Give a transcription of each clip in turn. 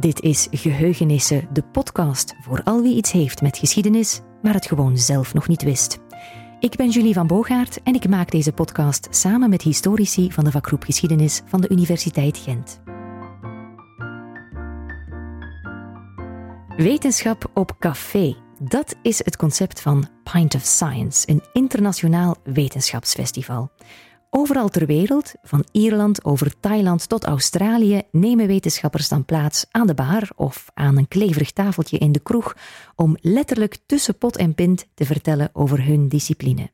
Dit is Geheugenissen, de podcast voor al wie iets heeft met geschiedenis, maar het gewoon zelf nog niet wist. Ik ben Julie van Boogaard en ik maak deze podcast samen met historici van de vakgroep Geschiedenis van de Universiteit Gent. Wetenschap op café. Dat is het concept van Pint of Science, een internationaal wetenschapsfestival. Overal ter wereld, van Ierland over Thailand tot Australië, nemen wetenschappers dan plaats aan de bar of aan een kleverig tafeltje in de kroeg om letterlijk tussen pot en pint te vertellen over hun discipline.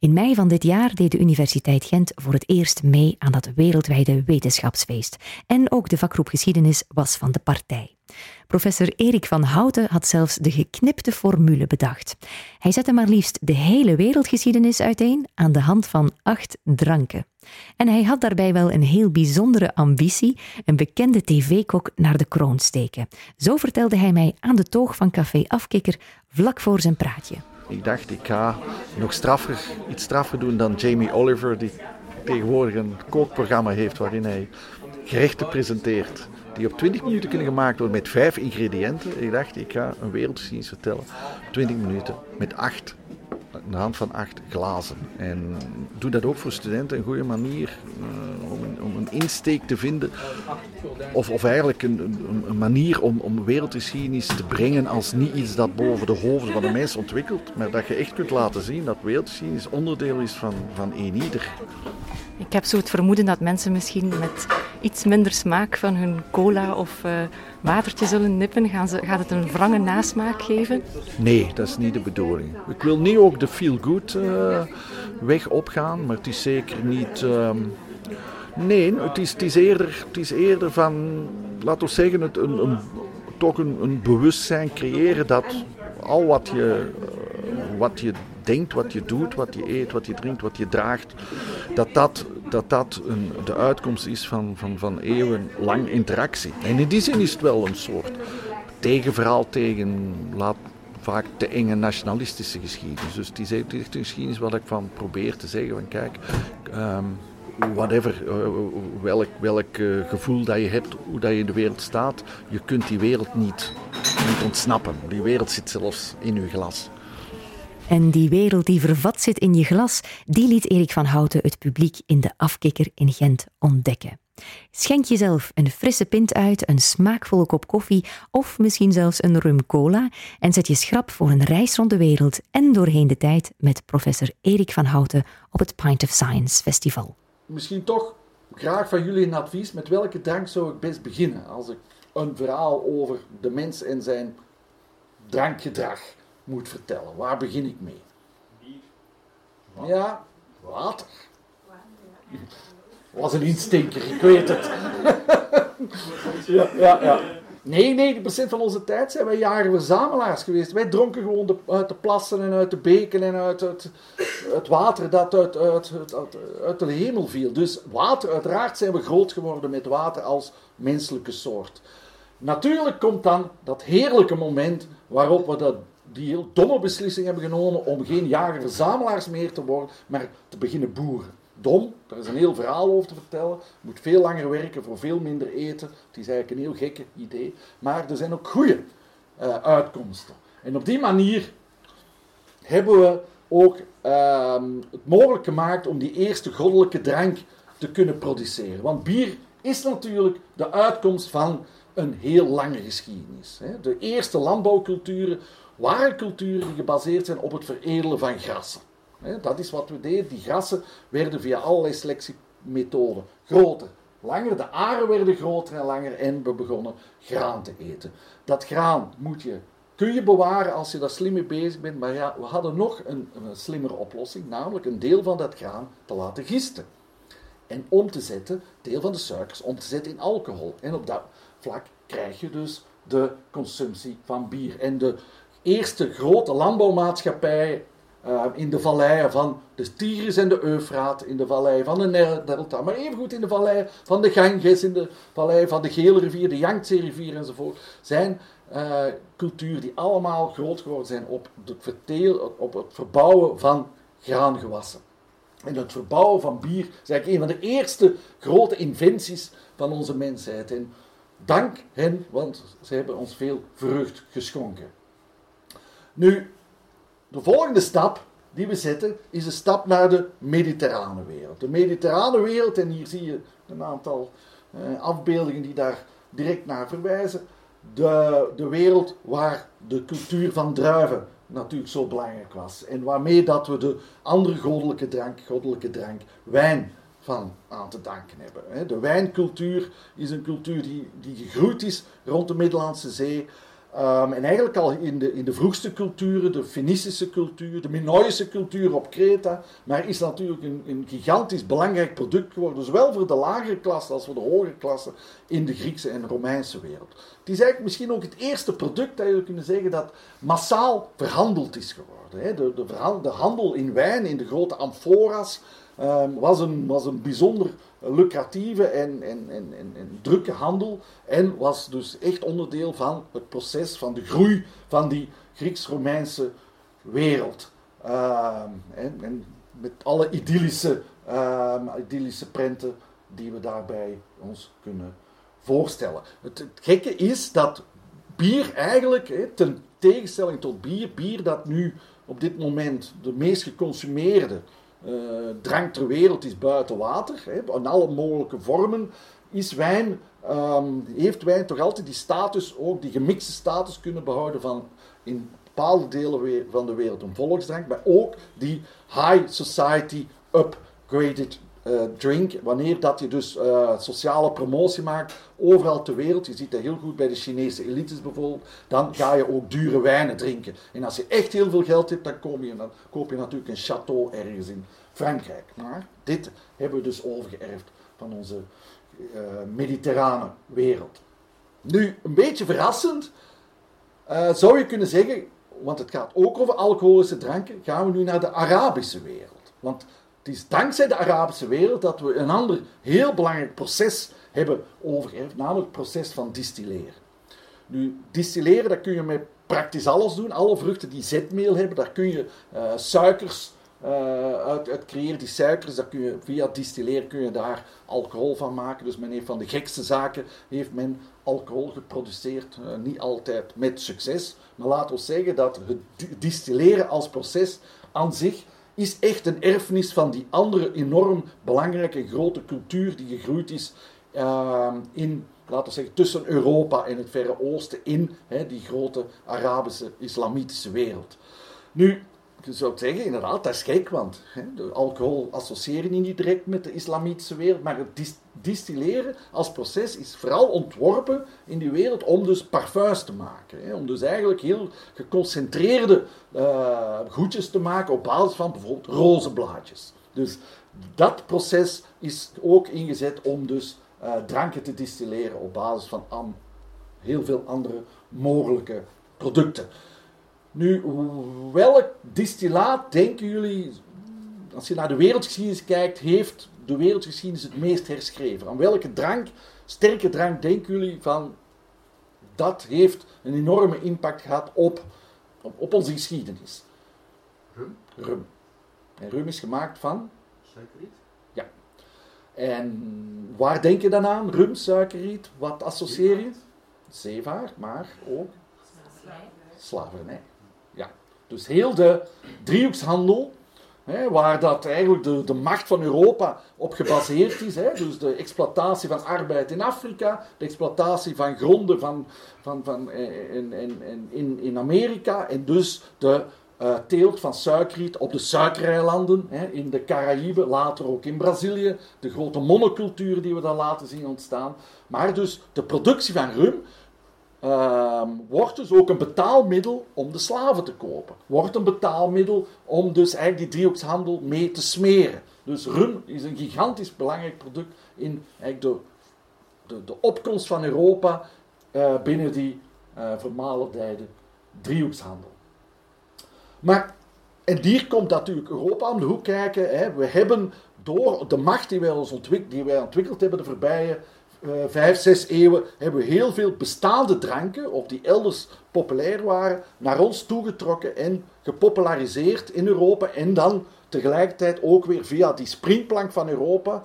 In mei van dit jaar deed de Universiteit Gent voor het eerst mee aan dat wereldwijde wetenschapsfeest. En ook de vakgroep Geschiedenis was van de partij. Professor Erik van Houten had zelfs de geknipte formule bedacht. Hij zette maar liefst de hele wereldgeschiedenis uiteen aan de hand van acht dranken. En hij had daarbij wel een heel bijzondere ambitie: een bekende tv-kok naar de kroon steken. Zo vertelde hij mij aan de toog van Café Afkikker vlak voor zijn praatje. Ik dacht, ik ga nog straffer, iets straffer doen dan Jamie Oliver, die tegenwoordig een kookprogramma heeft waarin hij gerechten presenteert. Die op 20 minuten kunnen gemaakt worden met vijf ingrediënten. Ik dacht, ik ga een wereldgeschiedenis vertellen. 20 minuten met acht de hand van acht glazen. En doe dat ook voor studenten een goede manier uh, om, een, om, een, insteek te vinden. Of, of eigenlijk een, een, manier om, om wereldgeschiedenis te brengen als niet iets dat boven de hoofden van de mensen ontwikkelt. Maar dat je echt kunt laten zien dat wereldgeschiedenis onderdeel is van, van een ieder. Ik heb zo het vermoeden dat mensen misschien met iets minder smaak van hun cola of uh, watertje zullen nippen. Gaan ze, gaat het een wrange nasmaak geven? Nee, dat is niet de bedoeling. Ik wil niet ook de feel-good uh, weg opgaan, maar het is zeker niet... Uh, nee, het is, eerder, het is eerder van, laten we zeggen, het, een, een, toch een, een bewustzijn creëren dat al wat je, wat je denkt, wat je doet, wat je eet, wat je drinkt, wat je draagt, dat dat, dat, dat een, de uitkomst is van, van, van eeuwenlang interactie. En in die zin is het wel een soort tegenverhaal tegen vaak te enge nationalistische geschiedenis. Dus die is echt geschiedenis wat ik van probeer te zeggen van kijk, um, whatever, uh, welk, welk uh, gevoel dat je hebt, hoe dat je in de wereld staat, je kunt die wereld niet, niet ontsnappen. Die wereld zit zelfs in je glas. En die wereld die vervat zit in je glas, die liet Erik van Houten het publiek in de afkikker in Gent ontdekken. Schenk jezelf een frisse pint uit, een smaakvolle kop koffie of misschien zelfs een rum cola en zet je schrap voor een reis rond de wereld en doorheen de tijd met professor Erik van Houten op het Pint of Science Festival. Misschien toch graag van jullie een advies. Met welke drank zou ik best beginnen als ik een verhaal over de mens en zijn drankgedrag moet vertellen. Waar begin ik mee? Bier. Ja, water. Was een instinker, ik weet het. ja, ja, ja. Nee, 90% van onze tijd zijn wij jaren verzamelaars geweest. Wij dronken gewoon de, uit de plassen en uit de beken en uit het, het water dat uit, uit, uit, uit, de hemel viel. Dus water, uiteraard zijn we groot geworden met water als menselijke soort. Natuurlijk komt dan dat heerlijke moment waarop we dat die heel domme beslissing hebben genomen om geen jager-verzamelaars meer te worden, maar te beginnen boeren. Dom, daar is een heel verhaal over te vertellen. Je moet veel langer werken voor veel minder eten. Het is eigenlijk een heel gekke idee. Maar er zijn ook goede uh, uitkomsten. En op die manier hebben we ook uh, het mogelijk gemaakt om die eerste goddelijke drank te kunnen produceren. Want bier is natuurlijk de uitkomst van een heel lange geschiedenis. De eerste landbouwculturen waren culturen die gebaseerd zijn op het veredelen van grassen. Dat is wat we deden. Die grassen werden via allerlei selectiemethoden groter, langer. De aren werden groter en langer en we begonnen graan te eten. Dat graan moet je, kun je bewaren als je daar slim mee bezig bent. Maar ja, we hadden nog een, een slimmere oplossing, namelijk een deel van dat graan te laten gisten. En om te zetten, deel van de suikers, om te zetten in alcohol. En op dat vlak krijg je dus de consumptie van bier. En de eerste grote landbouwmaatschappij uh, in de valleien van de Tigris en de Eufraat, in de vallei van de Delta, maar evengoed in de vallei van de Ganges, in de vallei van de Gele rivier, de Yangtze-rivier enzovoort, zijn uh, culturen die allemaal groot geworden zijn op het, verteel, op het verbouwen van graangewassen. En het verbouwen van bier is eigenlijk een van de eerste grote inventies van onze mensheid. En dank hen, want ze hebben ons veel vreugd geschonken. Nu, de volgende stap die we zetten, is een stap naar de mediterrane wereld. De mediterrane wereld, en hier zie je een aantal uh, afbeeldingen die daar direct naar verwijzen. De, de wereld waar de cultuur van druiven natuurlijk zo belangrijk was. En waarmee dat we de andere goddelijke drank, goddelijke drank, wijn van aan te danken hebben. De wijncultuur is een cultuur die, die gegroeid is rond de Middellandse Zee. Ehm, en eigenlijk al in de, in de vroegste culturen, de Fenicische cultuur, de Minoïsche cultuur op Kreta, maar is natuurlijk een, een, gigantisch belangrijk product geworden, zowel voor de lagere klasse als voor de hogere klasse in de Griekse en Romeinse wereld. Het is eigenlijk misschien ook het eerste product dat je kunnen zeggen dat massaal verhandeld is geworden. Hè. De, de, de handel in wijn, in de grote amfora's, um, was, een, was een bijzonder lucratieve en, en, en, en, drukke handel. En was dus echt onderdeel van het proces van de groei van die Grieks-Romeinse wereld. Ehm, en, en, met alle idyllische, uh, idyllische prenten die we daarbij ons kunnen voorstellen. Het, het gekke is dat bier eigenlijk, ten tegenstelling tot bier, bier dat nu op dit moment de meest geconsumeerde drank ter wereld is buiten water, hè, in alle mogelijke vormen, is wijn, ehm, heeft wijn toch altijd die status, ook die gemixte status kunnen behouden van in bepaalde delen van de wereld een volksdrank, maar ook die high society upgraded uh, drink, wanneer dat je dus uh, sociale promotie maakt overal ter wereld, je ziet dat heel goed bij de Chinese elites bijvoorbeeld, dan ga je ook dure wijnen drinken. En als je echt heel veel geld hebt, dan, koop je natuurlijk een château ergens in Frankrijk. Maar dit hebben we dus overgeërfd van onze uh, mediterrane wereld. Nu, een beetje verrassend zou je kunnen zeggen, want het gaat ook over alcoholische dranken, gaan we nu naar de Arabische wereld. Want dankzij de Arabische wereld dat we een ander heel belangrijk proces hebben overgeërfd, namelijk het proces van distilleren. Nu, distilleren, dat kun je met praktisch alles doen. Alle vruchten die zetmeel hebben, daar kun je uh, suikers uh, uit, creëren. Die suikers, daar kun je, via distilleren kun je daar alcohol van maken. Dus men heeft van de gekste zaken heeft men alcohol geproduceerd. Uh, niet altijd met succes. Maar laten we zeggen dat het distilleren als proces aan zich is echt een erfenis van die andere enorm belangrijke grote cultuur die gegroeid is uh, in, laten we zeggen, tussen Europa en het Verre Oosten in hè, die grote Arabische islamitische wereld. Nu, je zou zeggen, inderdaad, dat is gek, want hè, de alcohol associëren niet direct met de islamitische wereld, maar het distilleren als proces is vooral ontworpen in die wereld om dus parfums te maken. Hè, om dus eigenlijk heel geconcentreerde uh, goedjes te maken op basis van bijvoorbeeld rozenblaadjes. Dus dat proces is ook ingezet om dus uh, dranken te distilleren op basis van heel veel andere mogelijke producten. Nu, welk distillaat denken jullie, als je naar de wereldgeschiedenis kijkt, heeft de wereldgeschiedenis het meest herschreven? Aan welke drank, sterke drank, denken jullie van dat heeft een enorme impact gehad op, op, op onze geschiedenis? Rum. Rum. En rum is gemaakt van? Suikerriet. Ja. En waar denk je dan aan? Rum, suikerriet, wat associeer je? Zeevaart, maar ook slavernij. Dus heel de driehoekshandel, hè, waar dat eigenlijk de, de macht van Europa op gebaseerd is, hè, dus de exploitatie van arbeid in Afrika, de exploitatie van gronden van, van, van, eh, in, in, in, in Amerika en dus de uh, teelt van suikerriet op de suikereilanden hè, in de Caraïben, later ook in Brazilië, de grote monocultuur die we daar laten zien ontstaan. Maar dus de productie van rum uh, wordt dus ook een betaalmiddel om de slaven te kopen. Wordt een betaalmiddel om dus eigenlijk die driehoekshandel mee te smeren. Dus rum is een gigantisch belangrijk product in eigenlijk de, de, de opkomst van Europa uh, binnen die uh, vermalendijde driehoekshandel. Maar, en hier komt natuurlijk Europa om de hoek kijken. Hè. We hebben door de macht die wij, ons ontwik die wij ontwikkeld hebben de voorbije vijf, zes eeuwen hebben we heel veel bestaande dranken, of die elders populair waren, naar ons toegetrokken en gepopulariseerd in Europa. En dan tegelijkertijd ook weer via die springplank van Europa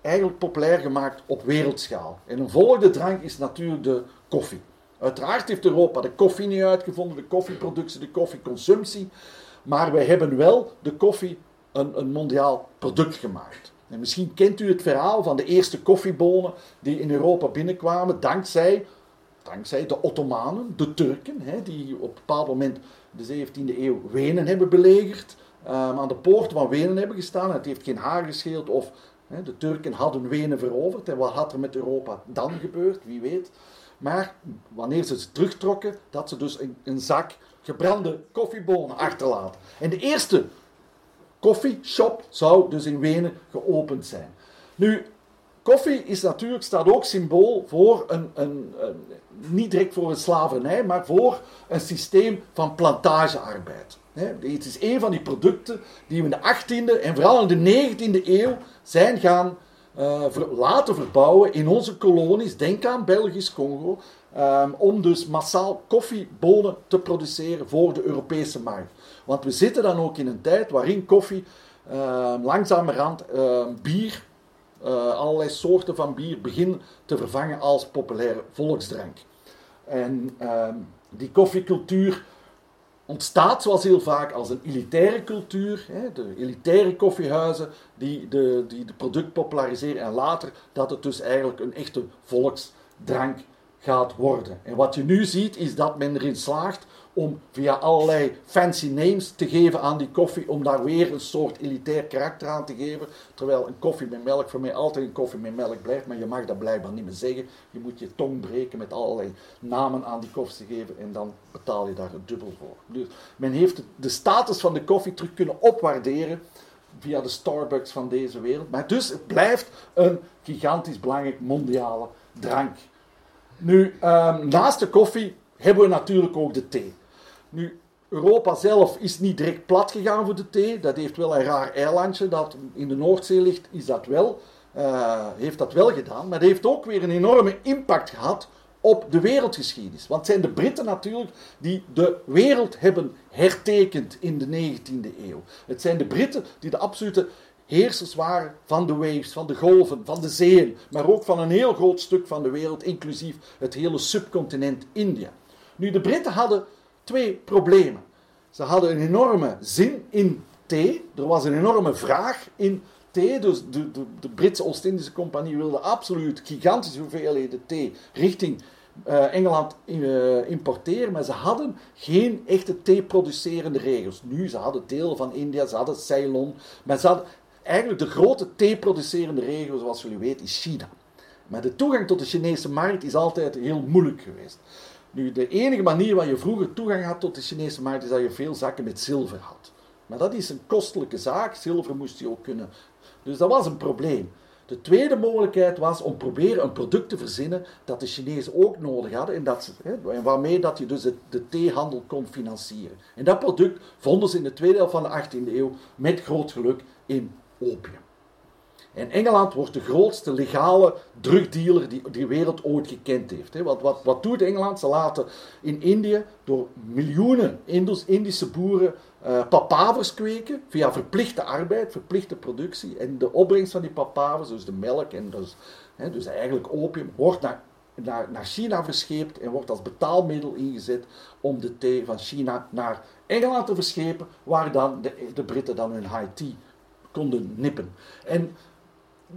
eigenlijk populair gemaakt op wereldschaal. En een volgende drank is natuurlijk de koffie. Uiteraard heeft Europa de koffie niet uitgevonden, de koffieproductie, de koffieconsumptie. Maar wij hebben wel de koffie een, een mondiaal product gemaakt. En misschien kent u het verhaal van de eerste koffiebonen die in Europa binnenkwamen dankzij, dankzij de Ottomanen, de Turken, hè, die op een bepaald moment de 17e eeuw Wenen hebben belegerd, um, aan de poort van Wenen hebben gestaan. Het heeft geen haar gescheeld of hè, de Turken hadden Wenen veroverd. En wat had er met Europa dan gebeurd, wie weet. Maar wanneer ze ze terugtrokken, dat ze dus een, een zak gebrande koffiebonen achterlaten. En de eerste koffieshop zou dus in Wenen geopend zijn. Nu, koffie is natuurlijk, staat ook symbool voor een, een, een, niet direct voor een slavernij, maar voor een systeem van plantagearbeid. Het is een van die producten die we in de 18e en vooral in de 19e eeuw zijn gaan uh, laten verbouwen in onze kolonies. Denk aan Belgisch Congo. Um, om dus massaal koffiebonen te produceren voor de Europese markt. Want we zitten dan ook in een tijd waarin koffie uh, langzamerhand uh, bier, uh, allerlei soorten van bier, beginnen te vervangen als populaire volksdrank. En ehm, die koffiecultuur ontstaat zoals heel vaak als een elitaire cultuur. Hè, de elitaire koffiehuizen die de, die de product populariseren en later dat het dus eigenlijk een echte volksdrank gaat worden. En wat je nu ziet is dat men erin slaagt om via allerlei fancy names te geven aan die koffie, om daar weer een soort elitair karakter aan te geven. Terwijl een koffie met melk voor mij altijd een koffie met melk blijft, maar je mag dat blijkbaar niet meer zeggen. Je moet je tong breken met allerlei namen aan die koffie te geven en dan betaal je daar dubbel voor. Dus men heeft de status van de koffie terug kunnen opwaarderen via de Starbucks van deze wereld. Maar dus het blijft een gigantisch belangrijk mondiale drank. Nu, um, naast de koffie hebben we natuurlijk ook de thee. Nu, Europa zelf is niet direct plat gegaan voor de thee. Dat heeft wel een raar eilandje dat in de Noordzee ligt, is dat wel, uh, heeft dat wel gedaan. Maar dat heeft ook weer een enorme impact gehad op de wereldgeschiedenis. Want het zijn de Britten natuurlijk die de wereld hebben hertekend in de 19e eeuw. Het zijn de Britten die de absolute heersers waren van de waves, van de golven, van de zeeën, maar ook van een heel groot stuk van de wereld, inclusief het hele subcontinent India. Nu, de Britten hadden twee problemen. Ze hadden een enorme zin in thee. Er was een enorme vraag in thee. Dus de, de, de Britse Oost-Indische Compagnie wilde absoluut gigantische hoeveelheden thee richting uh, Engeland uh, importeren. Maar ze hadden geen echte thee-producerende regels. Nu, ze hadden delen van India, ze hadden Ceylon. Maar ze hadden eigenlijk de grote thee-producerende regio, zoals jullie weten, is China. Maar de toegang tot de Chinese markt is altijd heel moeilijk geweest. Nu, de enige manier waar je vroeger toegang had tot de Chinese markt is dat je veel zakken met zilver had. Maar dat is een kostelijke zaak. Zilver moest je ook kunnen. Dus dat was een probleem. De tweede mogelijkheid was om proberen een product te verzinnen dat de Chinezen ook nodig hadden en, dat hè, waarmee dat je dus de theehandel kon financieren. En dat product vonden ze in de tweede helft van de 18e eeuw met groot geluk in opium. En Engeland wordt de grootste legale drugdealer die de wereld ooit gekend heeft. Wat, wat, wat doet Engeland? Ze laten in Indië door miljoenen Indische boeren uh, papavers kweken via verplichte arbeid, verplichte productie. En de opbrengst van die papavers, dus de melk en dus, dus eigenlijk opium, wordt naar, naar, naar China verscheept en wordt als betaalmiddel ingezet om de thee van China naar Engeland te verschepen, waar dan de, de Britten dan hun high tea konden nippen. En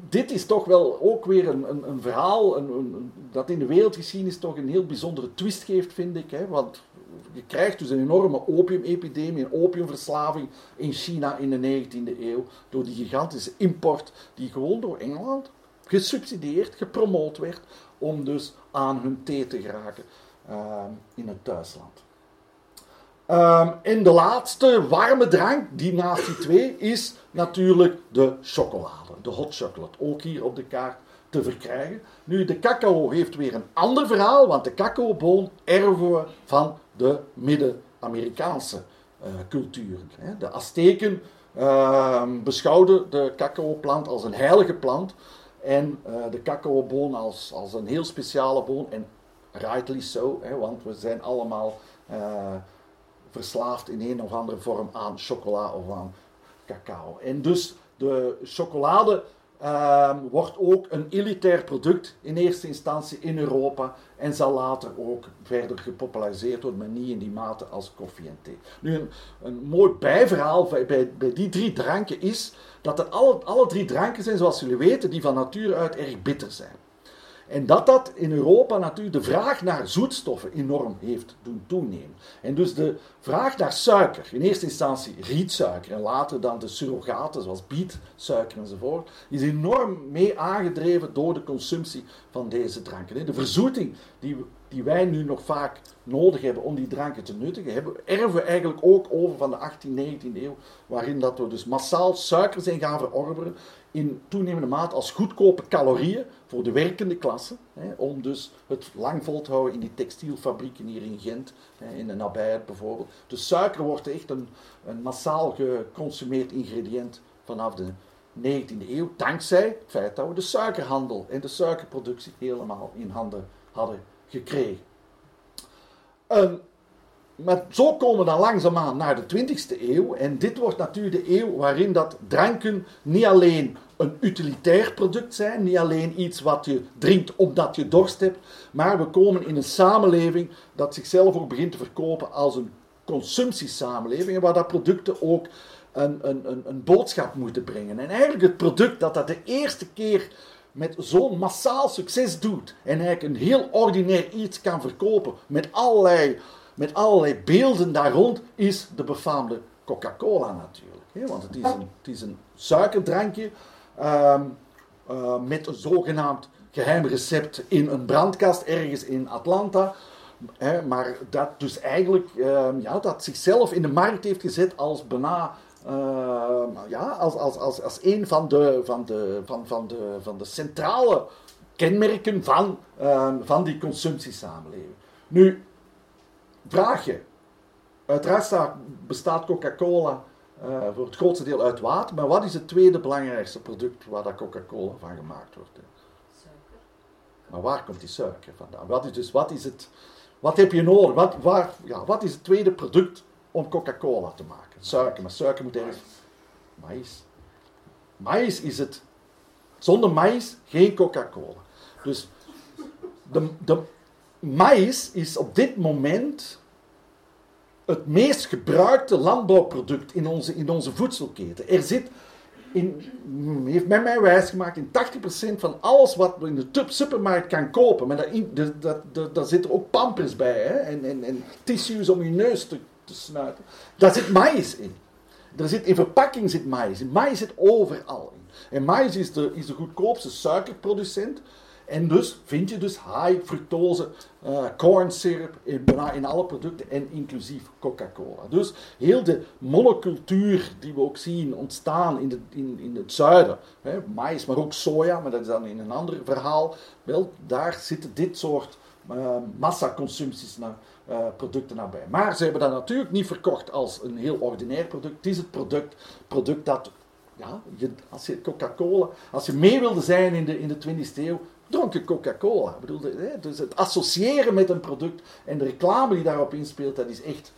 dit is toch wel ook weer een, een, een verhaal een, dat in de wereldgeschiedenis toch een heel bijzondere twist geeft, vind ik. Hè? Want je krijgt dus een enorme opiumepidemie, een opiumverslaving in China in de 19e eeuw door die gigantische import die gewoon door Engeland gesubsidieerd, gepromoot werd om dus aan hun thee te geraken uh, in het thuisland. Um, en de laatste warme drank, die naast die twee, is natuurlijk de chocolade. De hot chocolate, ook hier op de kaart te verkrijgen. Nu, de cacao heeft weer een ander verhaal, want de cacaoboon erven we van de Midden-Amerikaanse uh, culturen. De Azteken uh, beschouwden de cacaoplant als een heilige plant en uh, de cacaoboon als, als een heel speciale boon. En rightly so, hè, want we zijn allemaal eh, verslaafd in een of andere vorm aan chocola of aan cacao. En dus de chocolade ehm, wordt ook een elitair product in eerste instantie in Europa en zal later ook verder gepopulariseerd worden, maar niet in die mate als koffie en thee. Nu, een, een mooi bijverhaal bij, bij, die drie dranken is dat er alle, alle drie dranken zijn, zoals jullie weten, die van nature uit erg bitter zijn. En dat dat in Europa natuurlijk de vraag naar zoetstoffen enorm heeft doen toenemen. En dus de vraag naar suiker, in eerste instantie rietsuiker en later dan de surrogaten zoals bietsuiker enzovoort, is enorm mee aangedreven door de consumptie van deze dranken. De verzoeting die, die wij nu nog vaak nodig hebben om die dranken te nuttigen, hebben, erven we eigenlijk ook over van de 18e, 19e eeuw, waarin dat we dus massaal suiker zijn gaan verorberen in toenemende mate als goedkope calorieën voor de werkende klasse. Hè, om dus het lang vol te houden in die textielfabrieken hier in Gent, hè, in de nabijheid bijvoorbeeld. Dus suiker wordt echt een, een massaal geconsumeerd ingrediënt vanaf de 19e eeuw, dankzij het feit dat we de suikerhandel en de suikerproductie helemaal in handen hadden gekregen. maar zo komen we dan langzaamaan naar de 20e eeuw. En dit wordt natuurlijk de eeuw waarin dat dranken niet alleen een utilitair product zijn, niet alleen iets wat je drinkt omdat je dorst hebt, maar we komen in een samenleving dat zichzelf ook begint te verkopen als een consumptiesamenleving, waar dat producten ook een, een, een, een boodschap moeten brengen. En eigenlijk het product dat dat de eerste keer met zo'n massaal succes doet en eigenlijk een heel ordinair iets kan verkopen met allerlei, met allerlei beelden daar rond, is de befaamde Coca-Cola natuurlijk. Want het is, een, het is een suikerdrankje Ehm, eh, met een zogenaamd geheim recept in een brandkast ergens in Atlanta. maar dat dus eigenlijk ehm, ja, dat zichzelf in de markt heeft gezet als bijna ehm, ja, als, als, als, als een van de, van, de, van, van, de, van de centrale kenmerken van, van die consumptiesamenleving. Nu, vraag je. Uiteraard bestaat Coca-Cola uh, voor het grootste deel uit water. Maar wat is het tweede belangrijkste product waar dat Coca-Cola van gemaakt wordt? Suiker. Maar waar komt die suiker vandaan? Wat is, dus, wat is het... Wat heb je nodig? Wat, waar, ja, wat is het tweede product om Coca-Cola te maken? Suiker. Maar suiker moet ergens... Maïs. Maïs is het... Zonder maïs geen Coca-Cola. Dus de, de maïs is op dit moment het meest gebruikte landbouwproduct in onze, in onze voedselketen. Er zit, in, heeft men mij wijsgemaakt, in 80% van alles wat we in de supermarkt kan kopen, maar daar, dat, dat, zit er ook pampers bij, hè? En, en, en tissues om je neus te, te snuiten. Daar zit maïs in. Er zit, in verpakking zit maïs in. Maïs zit overal in. En maïs is de, is de goedkoopste suikerproducent. En dus vind je dus high fructose uh, corn syrup in, in alle producten en inclusief Coca-Cola. Dus heel de monocultuur die we ook zien ontstaan in, de, in, in het zuiden, hè, mais, maar ook soja, maar dat is dan in een ander verhaal, wel, daar zitten dit soort massaconsumpties naar, uh, producten nabij. Maar ze hebben dat natuurlijk niet verkocht als een heel ordinair product. Het is het product, product dat ja, je, als je Coca-Cola, als je mee wilde zijn in de, in de 20e eeuw, dronken Coca-Cola. Dus het associëren met een product en de reclame die daarop inspeelt, dat is echt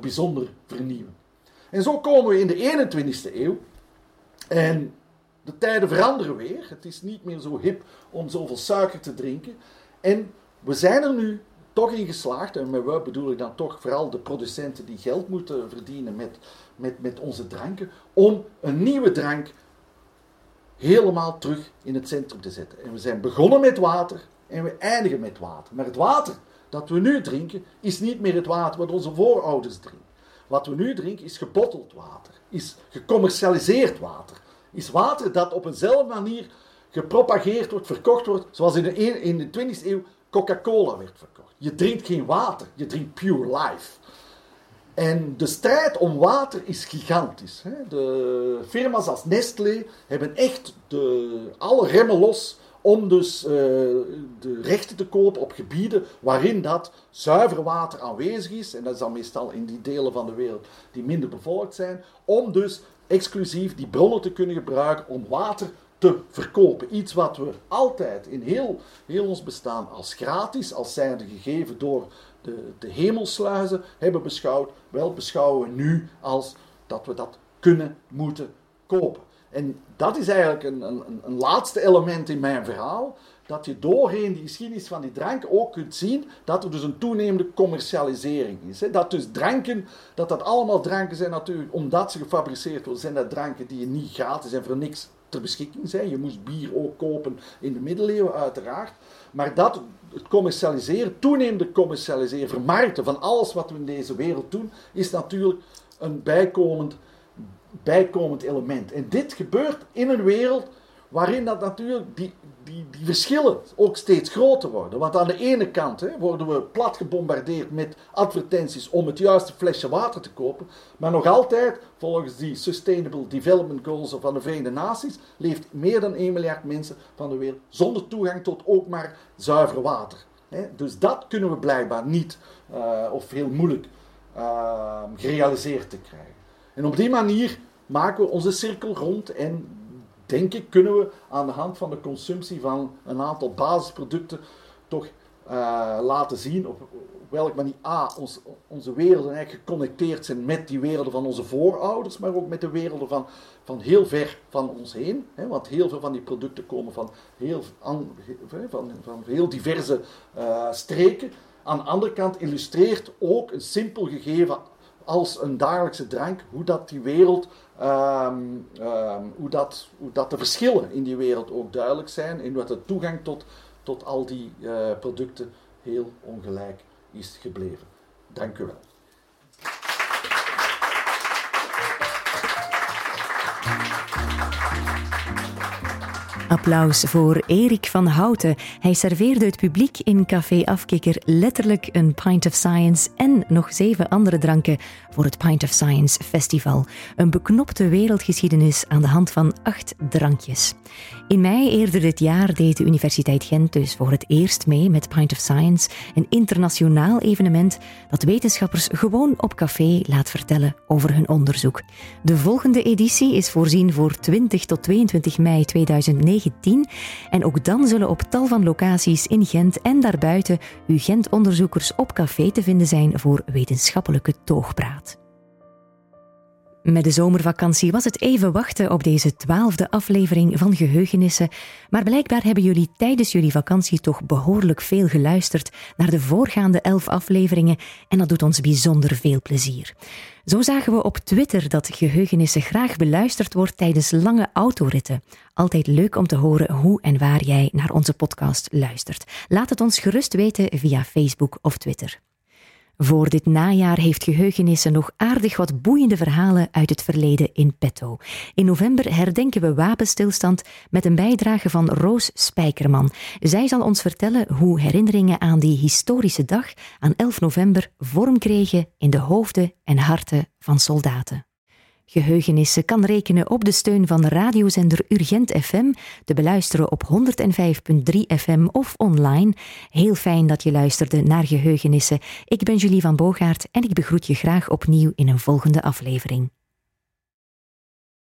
bijzonder vernieuwend. En zo komen we in de 21ste eeuw. En de tijden veranderen weer. Het is niet meer zo hip om zoveel suiker te drinken. En we zijn er nu toch in geslaagd, en met we bedoel ik dan toch vooral de producenten die geld moeten verdienen met, met, met onze dranken, om een nieuwe drank helemaal terug in het centrum te zetten. En we zijn begonnen met water en we eindigen met water. Maar het water dat we nu drinken is niet meer het water wat onze voorouders drinken. Wat we nu drinken is gebotteld water, is gecommercialiseerd water, is water dat op eenzelfde manier gepropageerd wordt, verkocht wordt, zoals in de, in de 20e eeuw Coca-Cola werd verkocht. Je drinkt geen water, je drinkt pure life. En de strijd om water is gigantisch. De firma's als Nestlé hebben echt de, alle remmen los om dus uh, de rechten te kopen op gebieden waarin dat zuiver water aanwezig is. En dat is dan meestal in die delen van de wereld die minder bevolkt zijn. Om dus exclusief die bronnen te kunnen gebruiken om water te verkopen. Iets wat we altijd in heel, heel ons bestaan als gratis, als zijnde gegeven door de, de hemelsluizen hebben beschouwd, wel beschouwen we nu als dat we dat kunnen moeten kopen. En dat is eigenlijk een, een, een laatste element in mijn verhaal dat je doorheen die geschiedenis van die drank ook kunt zien dat er dus een toenemende commercialisering is. Dat dus dranken, dat dat allemaal dranken zijn natuurlijk, omdat ze gefabriceerd worden, zijn dat dranken die je niet gratis en voor niks ter beschikking zijn. Je moest bier ook kopen in de middeleeuwen uiteraard. Maar dat het commercialiseren, toenemende commercialiseren, vermarkten van alles wat we in deze wereld doen, is natuurlijk een bijkomend, bijkomend element. En dit gebeurt in een wereld waarin dat natuurlijk die, die, die verschillen ook steeds groter worden. Want aan de ene kant hè, worden we plat gebombardeerd met advertenties om het juiste flesje water te kopen, maar nog altijd, volgens die Sustainable Development Goals van de Verenigde Naties, leeft meer dan 1 miljard mensen van de wereld zonder toegang tot ook maar zuiver water. Hè. Dus dat kunnen we blijkbaar niet, uh, of heel moeilijk, uh, gerealiseerd te krijgen. En op die manier maken we onze cirkel rond en denk ik, kunnen we aan de hand van de consumptie van een aantal basisproducten toch uh, laten zien op welke manier A, ons, onze werelden eigenlijk geconnecteerd zijn met die werelden van onze voorouders, maar ook met de werelden van, van heel ver van ons heen. Hè, want heel veel van die producten komen van heel, an, van, van heel diverse uh, streken. Aan de andere kant illustreert ook een simpel gegeven als een dagelijkse drank, hoe dat die wereld, um, um, hoe, dat, hoe dat de verschillen in die wereld ook duidelijk zijn en dat de toegang tot, tot al die uh, producten heel ongelijk is gebleven. Dank u wel. Applaus voor Erik van Houten. Hij serveerde het publiek in Café Afkikker letterlijk een Pint of Science en nog zeven andere dranken voor het Pint of Science Festival. Een beknopte wereldgeschiedenis aan de hand van acht drankjes. In mei eerder dit jaar deed de Universiteit Gent dus voor het eerst mee met Pint of Science, een internationaal evenement dat wetenschappers gewoon op café laat vertellen over hun onderzoek. De volgende editie is voorzien voor 20 tot 22 mei 2019 en ook dan zullen op tal van locaties in Gent en daarbuiten uw Gent-onderzoekers op café te vinden zijn voor wetenschappelijke toogpraat. Met de zomervakantie was het even wachten op deze twaalfde aflevering van Geheugenissen, maar blijkbaar hebben jullie tijdens jullie vakantie toch behoorlijk veel geluisterd naar de voorgaande elf afleveringen en dat doet ons bijzonder veel plezier. Zo zagen we op Twitter dat Geheugenissen graag beluisterd wordt tijdens lange autoritten. Altijd leuk om te horen hoe en waar jij naar onze podcast luistert. Laat het ons gerust weten via Facebook of Twitter. Voor dit najaar heeft Geheugenissen nog aardig wat boeiende verhalen uit het verleden in petto. In november herdenken we wapenstilstand met een bijdrage van Roos Spijkerman. Zij zal ons vertellen hoe herinneringen aan die historische dag aan 11 november vorm kregen in de hoofden en harten van soldaten. Geheugenissen kan rekenen op de steun van radiozender Urgent FM, te beluisteren op 105.3 FM of online. Heel fijn dat je luisterde naar Geheugenissen. Ik ben Julie van Bogaert en ik begroet je graag opnieuw in een volgende aflevering.